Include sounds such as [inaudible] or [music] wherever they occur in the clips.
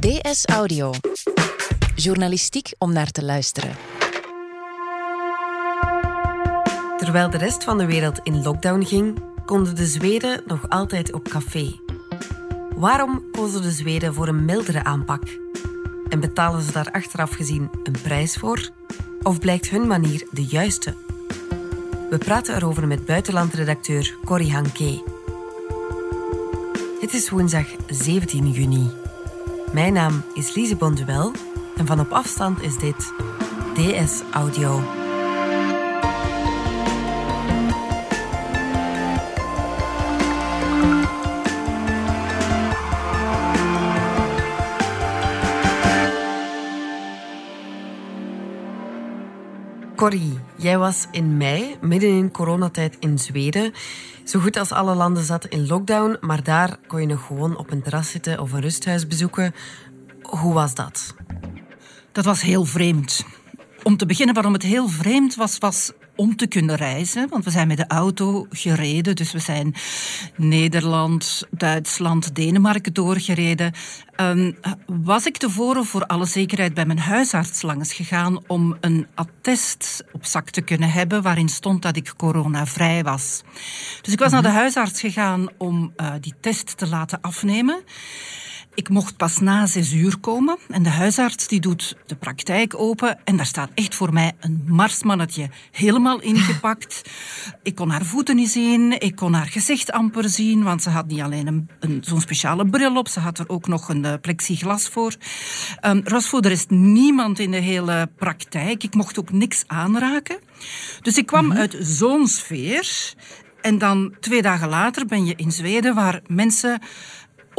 DS Audio. Journalistiek om naar te luisteren. Terwijl de rest van de wereld in lockdown ging, konden de Zweden nog altijd op café. Waarom kozen de Zweden voor een mildere aanpak? En betalen ze daar achteraf gezien een prijs voor? Of blijkt hun manier de juiste? We praten erover met buitenlandredacteur Corrie Hanke. Het is woensdag 17 juni. Mijn naam is Lise Bonduel en van op afstand is dit DS Audio. Corrie, jij was in mei, midden in coronatijd in Zweden. Zo goed als alle landen zat in lockdown, maar daar kon je nog gewoon op een terras zitten of een rusthuis bezoeken. Hoe was dat? Dat was heel vreemd. Om te beginnen, waarom het heel vreemd was, was om te kunnen reizen. Want we zijn met de auto gereden. Dus we zijn Nederland, Duitsland, Denemarken doorgereden. Um, was ik tevoren voor alle zekerheid bij mijn huisarts langs gegaan om een attest op zak te kunnen hebben waarin stond dat ik coronavrij was. Dus ik was naar de huisarts gegaan om uh, die test te laten afnemen. Ik mocht pas na zes uur komen en de huisarts die doet de praktijk open en daar staat echt voor mij een marsmannetje helemaal ingepakt. [laughs] ik kon haar voeten niet zien, ik kon haar gezicht amper zien, want ze had niet alleen een, een zo'n speciale bril op, ze had er ook nog een uh, plexiglas voor. Um, er was voor de rest niemand in de hele praktijk. Ik mocht ook niks aanraken. Dus ik kwam mm -hmm. uit zo'n sfeer en dan twee dagen later ben je in Zweden waar mensen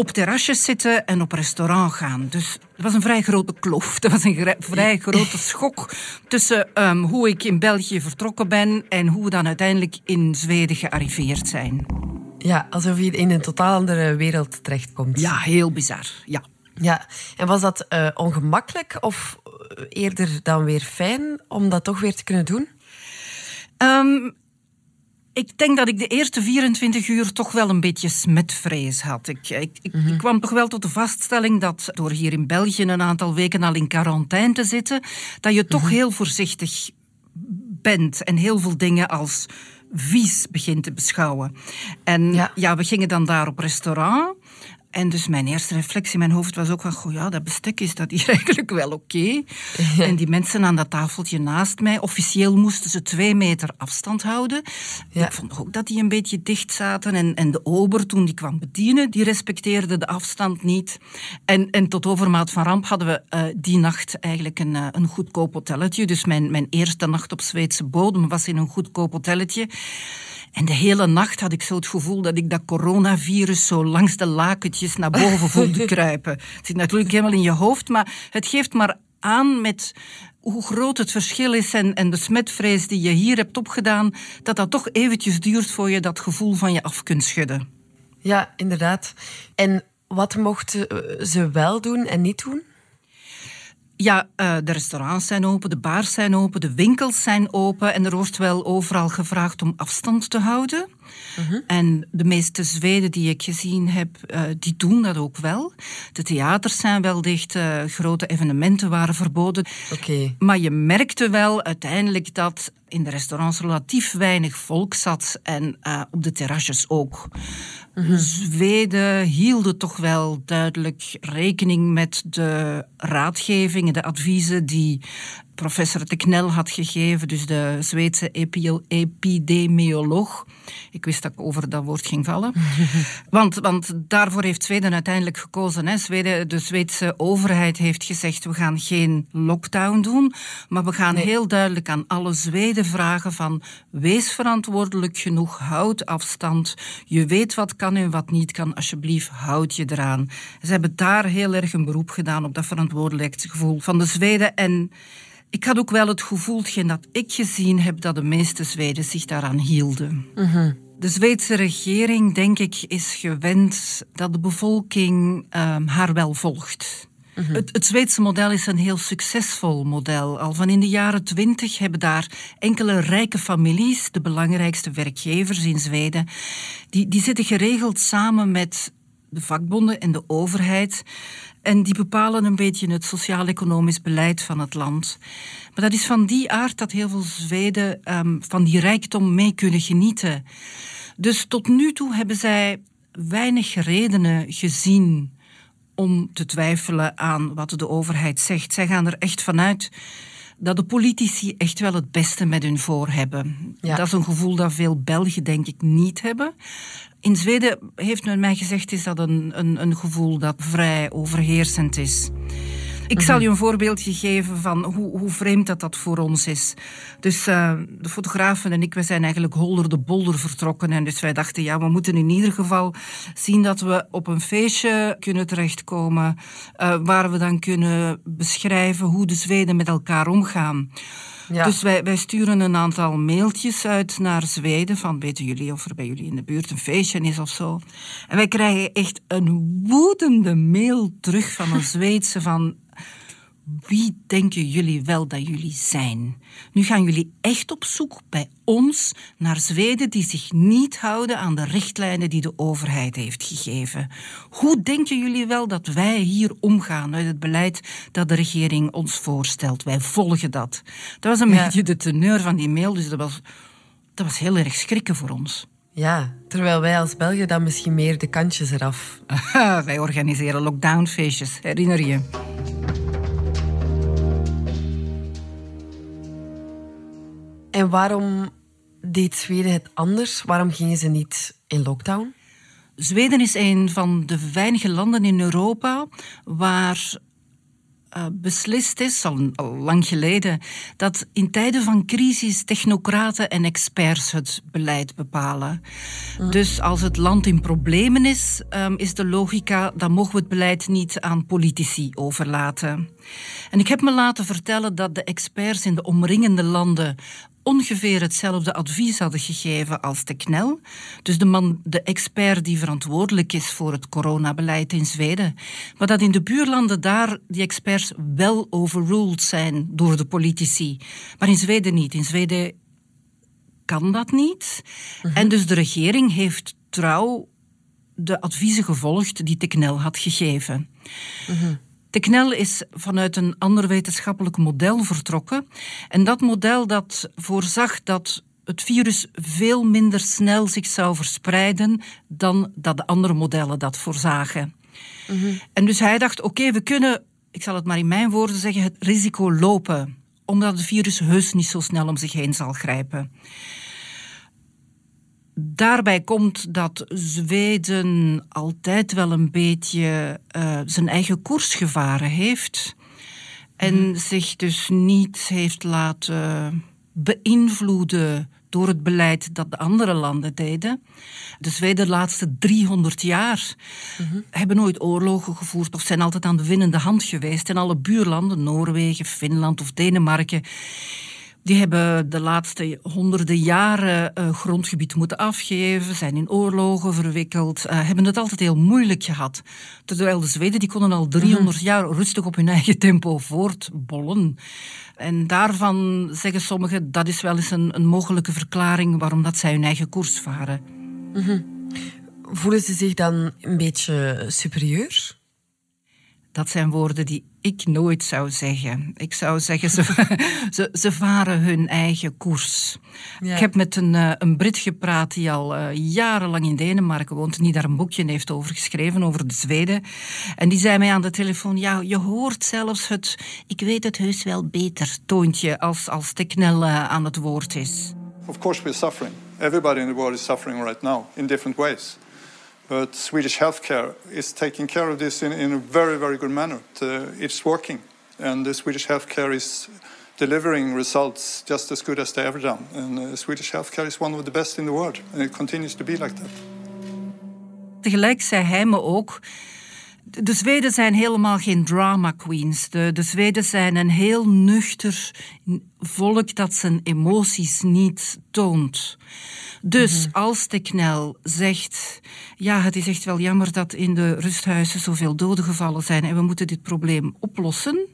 op terrasjes zitten en op restaurant gaan. Dus dat was een vrij grote kloof. [laughs] Dat was een vrij grote schok tussen um, hoe ik in België vertrokken ben en hoe we dan uiteindelijk in Zweden gearriveerd zijn. Ja, alsof je in een totaal andere wereld terechtkomt. Ja, heel bizar. Ja. Ja, en was dat uh, ongemakkelijk of eerder dan weer fijn om dat toch weer te kunnen doen? Um, ik denk dat ik de eerste 24 uur toch wel een beetje smetvrees had. Ik, ik, ik, mm -hmm. ik, kwam toch wel tot de vaststelling dat door hier in België een aantal weken al in quarantaine te zitten, dat je toch mm -hmm. heel voorzichtig bent en heel veel dingen als vies begint te beschouwen. En ja, ja we gingen dan daar op restaurant. En dus mijn eerste reflectie in mijn hoofd was ook van, goh ja, dat bestek is dat hier [laughs] eigenlijk wel oké. Okay. en die mensen aan dat tafeltje naast mij, officieel moesten ze twee meter afstand houden. Ja. Ik vond ook dat die een beetje dicht zaten. En, en de ober, toen die kwam bedienen, die respecteerde de afstand niet. En, en tot overmaat van ramp hadden we uh, die nacht eigenlijk een, uh, een goedkoop hotelletje. Dus mijn, mijn eerste nacht op Zweedse bodem was in een goedkoop hotelletje. En de hele nacht had ik zo het gevoel dat ik dat coronavirus zo langs de lakentjes naar boven voelde [laughs] kruipen. Het zit natuurlijk helemaal in je hoofd, maar het geeft maar aan met hoe groot het verschil is en, en de smetvrees die je hier hebt opgedaan, dat dat toch eventjes duurt voor je dat gevoel van je af kunt schudden. Ja, inderdaad. En wat mochten ze wel doen en niet doen? Ja, uh, de restaurants zijn open, de bars zijn open, de winkels zijn open en er wordt wel overal gevraagd om afstand te houden. Uh -huh. En de meeste Zweden die ik gezien heb, uh, die doen dat ook wel. De theaters zijn wel dicht, uh, grote evenementen waren verboden. Okay. Maar je merkte wel uiteindelijk dat in de restaurants relatief weinig volk zat en uh, op de terrasjes ook. -huh. Zweden hielden toch wel duidelijk rekening met de raadgevingen, de adviezen die professor de Knel had gegeven, dus de Zweedse epidemioloog. Ik wist dat ik over dat woord ging vallen. [laughs] want, want daarvoor heeft Zweden uiteindelijk gekozen. Hè. Zweden, de Zweedse overheid heeft gezegd, we gaan geen lockdown doen, maar we gaan nee. heel duidelijk aan alle Zweden vragen van wees verantwoordelijk genoeg, houd afstand. Je weet wat kan en wat niet kan, alsjeblieft houd je eraan. Ze hebben daar heel erg een beroep gedaan op dat verantwoordelijkheidsgevoel van de Zweden en ik had ook wel het gevoel dat ik gezien heb dat de meeste Zweden zich daaraan hielden. Uh -huh. De Zweedse regering, denk ik, is gewend dat de bevolking um, haar wel volgt. Uh -huh. het, het Zweedse model is een heel succesvol model. Al van in de jaren twintig hebben daar enkele rijke families, de belangrijkste werkgevers in Zweden, die, die zitten geregeld samen met de vakbonden en de overheid. En die bepalen een beetje het sociaal-economisch beleid van het land. Maar dat is van die aard dat heel veel Zweden ehm, van die rijkdom mee kunnen genieten. Dus tot nu toe hebben zij weinig redenen gezien om te twijfelen aan wat de overheid zegt. Zij gaan er echt vanuit dat de politici echt wel het beste met hun voor hebben. Dat is een gevoel dat veel Belgen denk ik niet hebben. In Zweden heeft men mij gezegd is dat een, een, een gevoel dat vrij overheersend is. Ik zal je een voorbeeldje geven van hoe, hoe vreemd dat, dat voor ons is. Dus uh, de fotografen en ik, we zijn eigenlijk holder de bolder vertrokken. En dus wij dachten, ja, we moeten in ieder geval zien dat we op een feestje kunnen terechtkomen. Uh, waar we dan kunnen beschrijven hoe de Zweden met elkaar omgaan. Ja. Dus wij, wij sturen een aantal mailtjes uit naar Zweden van weten jullie of er bij jullie in de buurt een feestje is of zo. En wij krijgen echt een woedende mail terug van een [laughs] Zweedse van wie denken jullie wel dat jullie zijn? Nu gaan jullie echt op zoek bij ons naar Zweden die zich niet houden aan de richtlijnen die de overheid heeft gegeven. Hoe denken jullie wel dat wij hier omgaan met het beleid dat de regering ons voorstelt? Wij volgen dat. Dat was een beetje de teneur van die mail, dus dat was, dat was heel erg schrikken voor ons. Ja, terwijl wij als Belgen dan misschien meer de kantjes eraf. [laughs] wij organiseren lockdownfeestjes, herinner je? En waarom deed Zweden het anders? Waarom gingen ze niet in lockdown? Zweden is een van de weinige landen in Europa waar uh, beslist is, al, al, lang geleden, dat in tijden van crisis technocraten en experts het beleid bepalen. Mm. Dus als het land in problemen is, um, is de logica, dan mogen we het beleid niet aan politici overlaten. En ik heb me laten vertellen dat de experts in de omringende landen ongeveer hetzelfde advies hadden gegeven als de KNEL. Dus de man, de expert die verantwoordelijk is voor het coronabeleid in Zweden. Maar dat in de buurlanden daar die experts wel overruled zijn door de politici. Maar in Zweden niet. In Zweden kan dat niet. Mhm. En dus de regering heeft trouw de adviezen gevolgd die de KNEL had gegeven. Mm de knel is vanuit een ander wetenschappelijk model vertrokken. En dat model dat voorzag dat het virus veel minder snel zich zou verspreiden dan dat de andere modellen dat voorzagen. Mhm. En dus hij dacht, oké, we kunnen, ik zal het maar in mijn woorden zeggen, het risico lopen. Omdat het virus heus niet zo snel om zich heen zal grijpen. Daarbij komt dat Zweden altijd wel een beetje uh, zijn eigen koers gevaren heeft. En mhm. zich dus niet heeft laten beïnvloeden door het beleid dat de andere landen deden. De Zweden de laatste 300 jaar mm hebben nooit oorlogen gevoerd of zijn altijd aan de winnende hand geweest. En alle buurlanden, Noorwegen, Finland of Denemarken, die hebben de laatste honderden jaren uh, grondgebied moeten afgeven, zijn in oorlogen verwikkeld, uh, hebben het altijd heel moeilijk gehad. Terwijl de Zweden die konden al 300 mhm. jaar rustig op hun eigen tempo voortbollen. En daarvan zeggen sommigen dat is wel eens een, een mogelijke verklaring waarom dat zij hun eigen koers varen. Mm Voelen ze zich dan een beetje superieur? Dat zijn woorden die ik nooit zou zeggen. Ik zou zeggen, ze, [laughs] ze, ze varen hun eigen koers. Ik heb met een, uh, een Brit gepraat die al uh, jarenlang in Denemarken woont... en die daar een boekje heeft over geschreven, over de Zweden. En die zei mij aan de telefoon... ja, je hoort zelfs het... ik weet het heus wel beter toontje... als, als Teknel uh, aan het woord is. Of course we're suffering. Everybody in the world is suffering right now, in different ways. But Swedish healthcare is taking care of this in, in a very, very good manner. it's working. And the Swedish healthcare is delivering results just as good as they ever done. And uh, Swedish healthcare is one of the best in the world. And it continues to be like that. Tegelijk zei hij me de Zweden zijn helemaal geen drama queens. De, de Zweden zijn een heel nuchter volk dat zijn emoties niet toont. Dus mhm. als de knel zegt: Ja, het is echt wel jammer dat in de rusthuizen zoveel doden gevallen zijn en we moeten dit probleem oplossen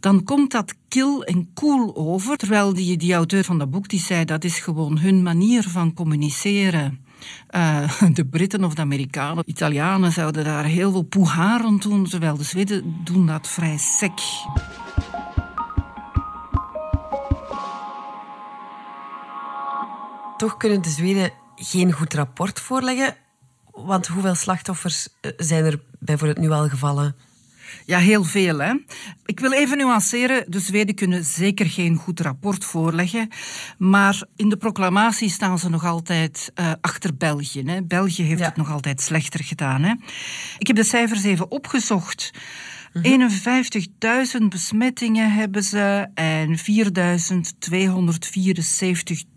dan komt dat kil en cool over. Terwijl die, die auteur van dat boek die zei dat is gewoon hun manier van communiceren. Uh, [laughs] de Britten of de Amerikanen, Italianen zouden daar heel veel poeha rond doen, terwijl de Zweden doen dat vrij sec. Toch kunnen de Zweden geen goed rapport voorleggen. Want hoeveel slachtoffers eh, zijn er bijvoorbeeld nu al gevallen? Ja, heel veel. Hè? Ik wil even nuanceren. De Zweden kunnen zeker geen goed rapport voorleggen. Maar in de proclamatie staan ze nog altijd uh, achter België. Hè? België heeft het nog altijd slechter gedaan. Hè? Ik heb de cijfers even opgezocht. 51.000 besmettingen hebben ze en 4.274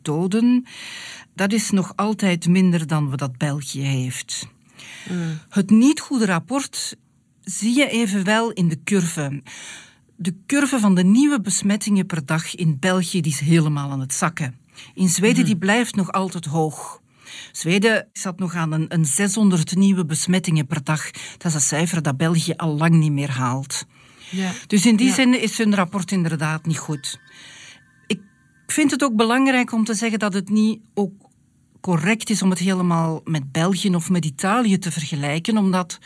doden. Dat is nog altijd minder dan wat dat België heeft. Mm. Het niet goede rapport zie je evenwel in de curve. De curve van de nieuwe besmettingen per dag in België die is helemaal aan het zakken. In Zweden mm die blijft nog altijd hoog. Zweden zat nog aan een, een 600 nieuwe besmettingen per dag. Dat is een cijfer dat België al lang niet meer haalt. Ja. Dus in die zin is hun rapport inderdaad niet goed. Ik vind het ook belangrijk om te zeggen dat het niet ook correct is om het helemaal met België of met Italië te vergelijken, omdat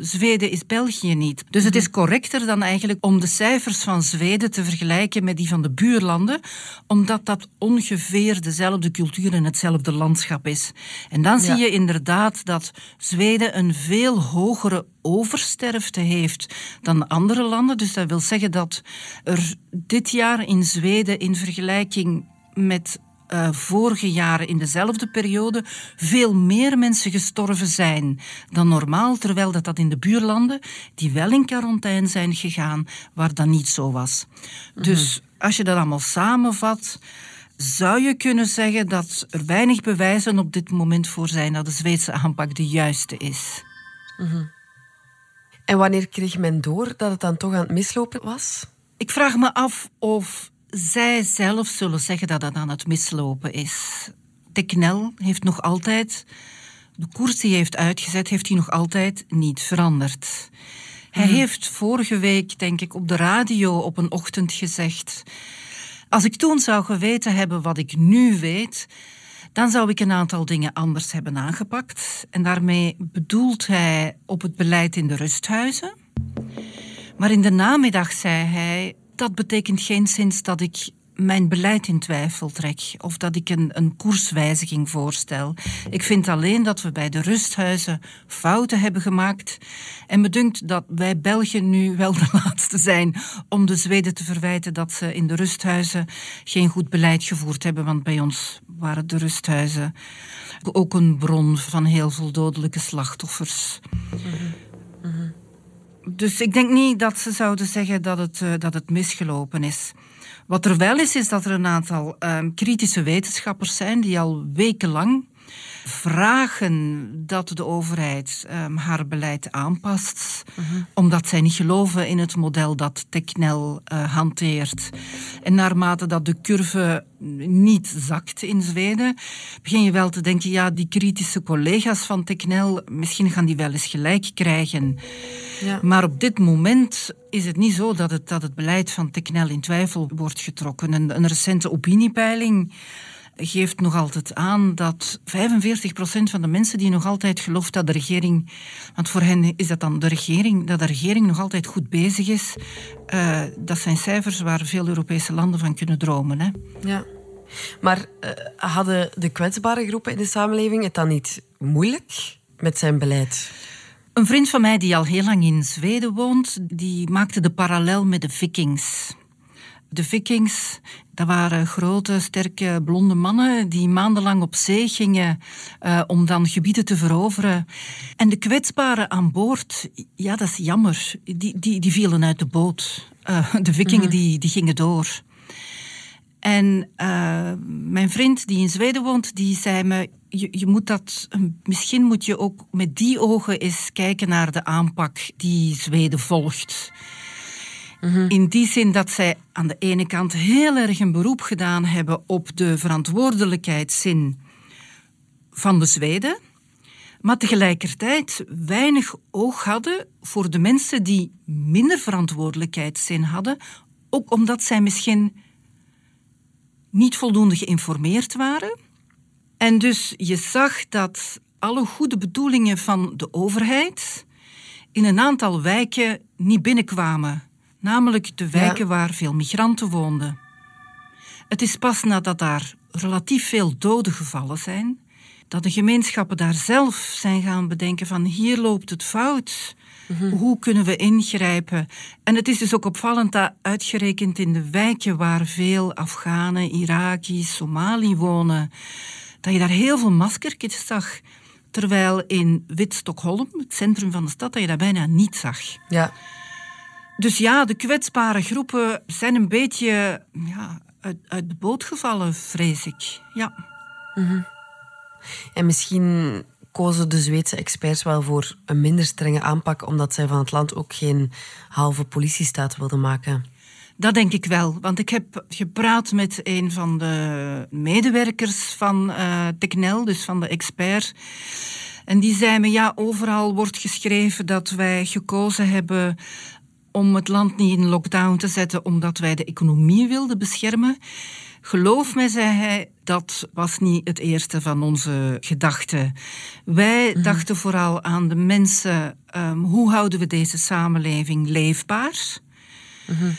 Zweden is België niet. Dus het is correcter dan eigenlijk om de cijfers van Zweden te vergelijken met die van de buurlanden, omdat dat ongeveer dezelfde cultuur en hetzelfde landschap is. En dan zie je inderdaad dat Zweden een veel hogere oversterfte heeft dan andere landen. Dus dat wil zeggen dat er dit jaar in Zweden in vergelijking met uh, vorige jaren in dezelfde periode veel meer mensen gestorven zijn dan normaal, terwijl dat, dat in de buurlanden, die wel in quarantaine zijn gegaan, waar dat niet zo was. Mhm. Dus als je dat allemaal samenvat, zou je kunnen zeggen dat er weinig bewijzen op dit moment voor zijn dat de Zweedse aanpak de juiste is. Mhm. En wanneer kreeg men door dat het dan toch aan het mislopen was? Ik vraag me af of zij zelf zullen zeggen dat het aan het mislopen is. Teknel heeft nog altijd, de koers die hij heeft uitgezet, heeft hij nog altijd niet veranderd. Hij hmm. heeft vorige week, denk ik, op de radio op een ochtend gezegd: Als ik toen zou geweten hebben wat ik nu weet, dan zou ik een aantal dingen anders hebben aangepakt. En daarmee bedoelt hij op het beleid in de rusthuizen. Maar in de namiddag zei hij: dat betekent geen sinds dat ik mijn beleid in twijfel trek of dat ik een, een koerswijziging voorstel. Ik vind alleen dat we bij de rusthuizen fouten hebben gemaakt. En me dat wij Belgen nu wel de [laughs] laatste zijn om de Zweden te verwijten dat ze in de rusthuizen geen goed beleid gevoerd hebben. Want bij ons waren de rusthuizen ook een bron van heel veel dodelijke slachtoffers. Dus ik denk niet dat ze zouden zeggen dat het, uh, dat het misgelopen is. Wat er wel is, is dat er een aantal uh, kritische wetenschappers zijn die al wekenlang vragen dat de overheid um, haar beleid aanpast, mhm. omdat zij niet geloven in het model dat Technel uh, hanteert. En naarmate dat de curve niet zakt in Zweden, begin je wel te denken, ja, die kritische collega's van Technel, misschien gaan die wel eens gelijk krijgen. Ja. Maar op dit moment is het niet zo dat het, dat het beleid van Technel in twijfel wordt getrokken. Een, een recente opiniepeiling geeft nog altijd aan dat 45% van de mensen die nog altijd gelooft dat de regering, want voor hen is dat dan de regering, dat de regering nog altijd goed bezig is, uh, dat zijn cijfers waar veel Europese landen van kunnen dromen. Hè? Ja. Maar uh, hadden de kwetsbare groepen in de samenleving het dan niet moeilijk met zijn beleid? Een vriend van mij die al heel lang in Zweden woont, die maakte de parallel met de vikings. De vikings, dat waren grote, sterke, blonde mannen die maandenlang op zee gingen uh, om dan gebieden te veroveren. En de kwetsbaren aan boord, ja, dat is jammer, die, die, die vielen uit de boot. Uh, de vikingen mhm. die, die gingen door. En uh, mijn vriend die in Zweden woont, die zei me, je, je moet dat, misschien moet je ook met die ogen eens kijken naar de aanpak die Zweden volgt. Mhm. In die zin dat zij aan de ene kant heel erg een beroep gedaan hebben op de verantwoordelijkheidszin van de Zweden, maar tegelijkertijd weinig oog hadden voor de mensen die minder verantwoordelijkheidszin hadden, ook omdat zij misschien niet voldoende geïnformeerd waren En dus je zag dat alle goede bedoelingen van de overheid in een aantal wijken niet binnenkwamen. Namelijk de wijken waar veel migranten woonden. Het is pas nadat daar relatief veel doden gevallen zijn, dat de gemeenschappen daar zelf zijn gaan bedenken van hier loopt het fout. Hoe kunnen we ingrijpen? En het is dus ook opvallend dat uitgerekend in de wijken waar veel Afghanen, Iraki's, Somali wonen, dat je daar heel veel maskertjes zag. Terwijl in Wit-Stockholm, het centrum van de stad, dat je dat bijna niet zag. Ja. Dus ja, de kwetsbare groepen zijn een beetje ja, uit, uit de boot gevallen, vrees ik. Ja. En misschien kozen de Zweedse experts wel voor een minder strenge aanpak, omdat zij van het land ook geen halve politiestaat wilden maken. Dat denk ik wel, want ik heb gepraat met een van de medewerkers van uh, Technel, dus van de expert. En die zei me, ja, overal wordt geschreven dat wij gekozen hebben om het land niet in lockdown te zetten omdat wij de economie wilden beschermen. Geloof mij, zei hij, dat was niet het eerste van onze gedachten. Wij mm. dachten vooral aan de mensen. Um, hoe houden we deze samenleving leefbaar? Mm -hmm.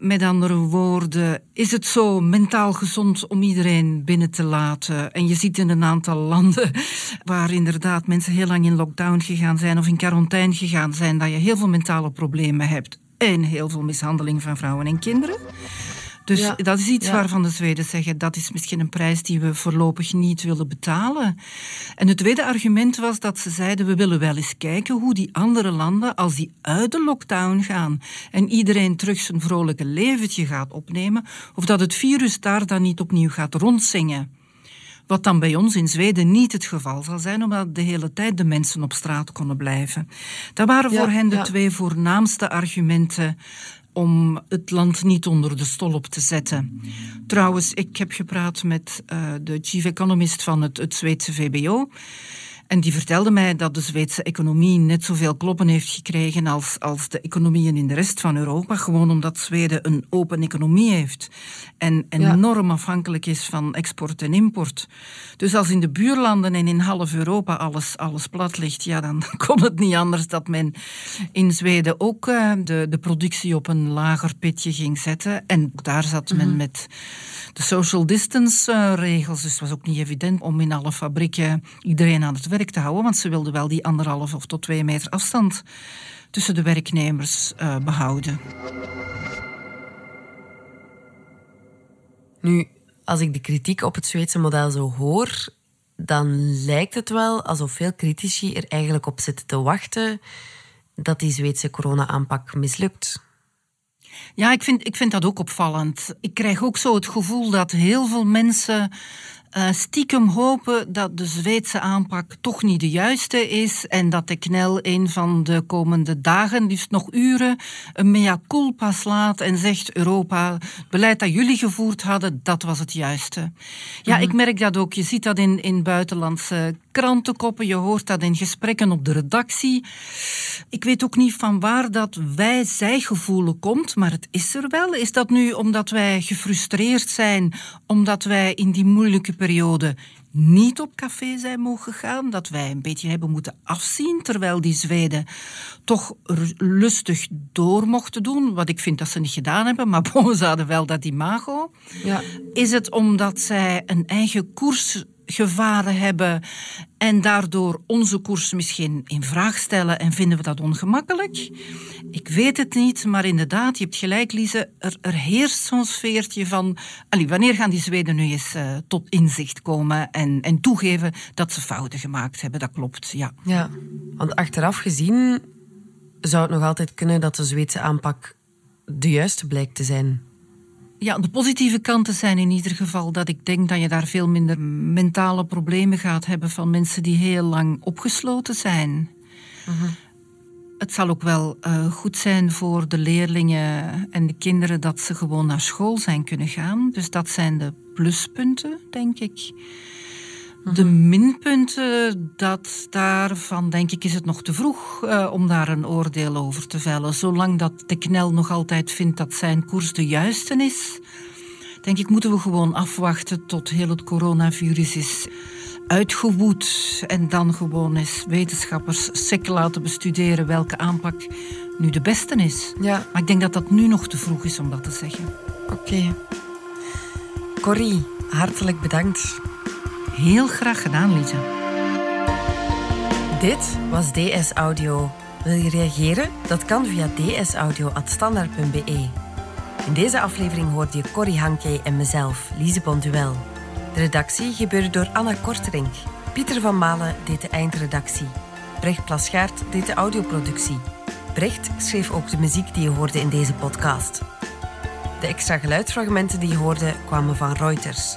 Met andere woorden, is het zo mentaal gezond om iedereen binnen te laten? En je ziet in een aantal landen [laughs] waar inderdaad mensen heel lang in lockdown gegaan zijn of in quarantaine gegaan zijn, dat je heel veel mentale problemen hebt en heel veel mishandeling van vrouwen en kinderen. Dus ja. dat is iets ja. waarvan de Zweden zeggen dat is misschien een prijs die we voorlopig niet willen betalen. En het tweede argument was dat ze zeiden we willen wel eens kijken hoe die andere landen, als die uit de lockdown gaan en iedereen terug zijn vrolijke leventje gaat opnemen, of dat het virus daar dan niet opnieuw gaat rondzingen. Wat dan bij ons in Zweden niet het geval zal zijn, omdat de hele tijd de mensen op straat konden blijven. Dat waren voor hen de ja. twee voornaamste argumenten om het land niet onder de stolp te zetten. Trouwens, ik heb gepraat met uh, de chief economist van het, het Zweedse VBO. En die vertelde mij dat de Zweedse economie net zoveel kloppen heeft gekregen als, als de economieën in de rest van Europa. Gewoon omdat Zweden een open economie heeft en enorm ja. afhankelijk is van export en import. Dus als in de buurlanden en in half Europa alles, alles plat ligt, ja, dan [laughs] kon het niet anders dat men in Zweden ook uh, de, de productie op een lager pitje ging zetten. En daar zat men mm -hmm. met de social distance uh, regels. Dus het was ook niet evident om in alle fabrieken iedereen aan het werk te houden, want ze wilden wel die anderhalf of tot twee meter afstand tussen de werknemers uh, behouden. Nu, als ik de kritiek op het Zweedse model zo hoor, dan lijkt het wel alsof veel critici er eigenlijk op zitten te wachten dat die Zweedse corona-aanpak mislukt. Ja, ik vind, ik vind dat ook opvallend. Ik krijg ook zo het gevoel dat heel veel mensen uh, stiekem hopen dat de Zweedse aanpak toch niet de juiste is en dat de knel een van de komende dagen, liefst nog uren, een mea culpa slaat en zegt Europa, het beleid dat jullie gevoerd hadden, dat was het juiste. Ja, mm-hmm. ik merk dat ook. Je ziet dat in, in buitenlandse krantenkoppen, je hoort dat in gesprekken op de redactie. Ik weet ook niet van waar dat wij-zij-gevoelen komt, maar het is er wel. Is dat nu omdat wij gefrustreerd zijn, omdat wij in die moeilijke periode niet op café zijn mogen gaan, dat wij een beetje hebben moeten afzien, terwijl die Zweden toch lustig door mochten doen, wat ik vind dat ze niet gedaan hebben, maar [laughs] bon, ze hadden wel dat imago. Ja. Is het omdat zij een eigen koers gevaren hebben en daardoor onze koers misschien in vraag stellen en vinden we dat ongemakkelijk? Ik weet het niet, maar inderdaad, je hebt gelijk, Lise, er, er heerst zo'n sfeertje van, allee, wanneer gaan die Zweden nu eens uh, tot inzicht komen en, en toegeven dat ze fouten gemaakt hebben? Dat klopt, ja. Ja, want achteraf gezien zou het nog altijd kunnen dat de Zweedse aanpak de juiste blijkt te zijn. Ja, de positieve kanten zijn in ieder geval dat ik denk dat je daar veel minder mentale problemen gaat hebben van mensen die heel lang opgesloten zijn. -huh. Het zal ook wel uh, goed zijn voor de leerlingen en de kinderen dat ze gewoon naar school zijn kunnen gaan. Dus dat zijn de pluspunten, denk ik. De minpunten, dat daarvan denk ik is het nog te vroeg uh, om daar een oordeel over te vellen. Zolang dat de knel nog altijd vindt dat zijn koers de juiste is, denk ik moeten we gewoon afwachten tot heel het coronavirus is uitgewoed en dan gewoon eens wetenschappers sec laten bestuderen welke aanpak nu de beste is. Ja. Maar ik denk dat dat nu nog te vroeg is om dat te zeggen. Oké. Corrie, hartelijk bedankt. Heel graag gedaan, Lisa. Dit was DS Audio. Wil je reageren? Dat kan via dsaudio.standaard.be. In deze aflevering hoorde je Corrie Hanke en mezelf, Lise Bonduel. De redactie gebeurde door Anna Korterink. Pieter van Malen deed de eindredactie. Brecht Plasgaard deed de audioproductie. Brecht schreef ook de muziek die je hoorde in deze podcast. De extra geluidsfragmenten die je hoorde kwamen van Reuters.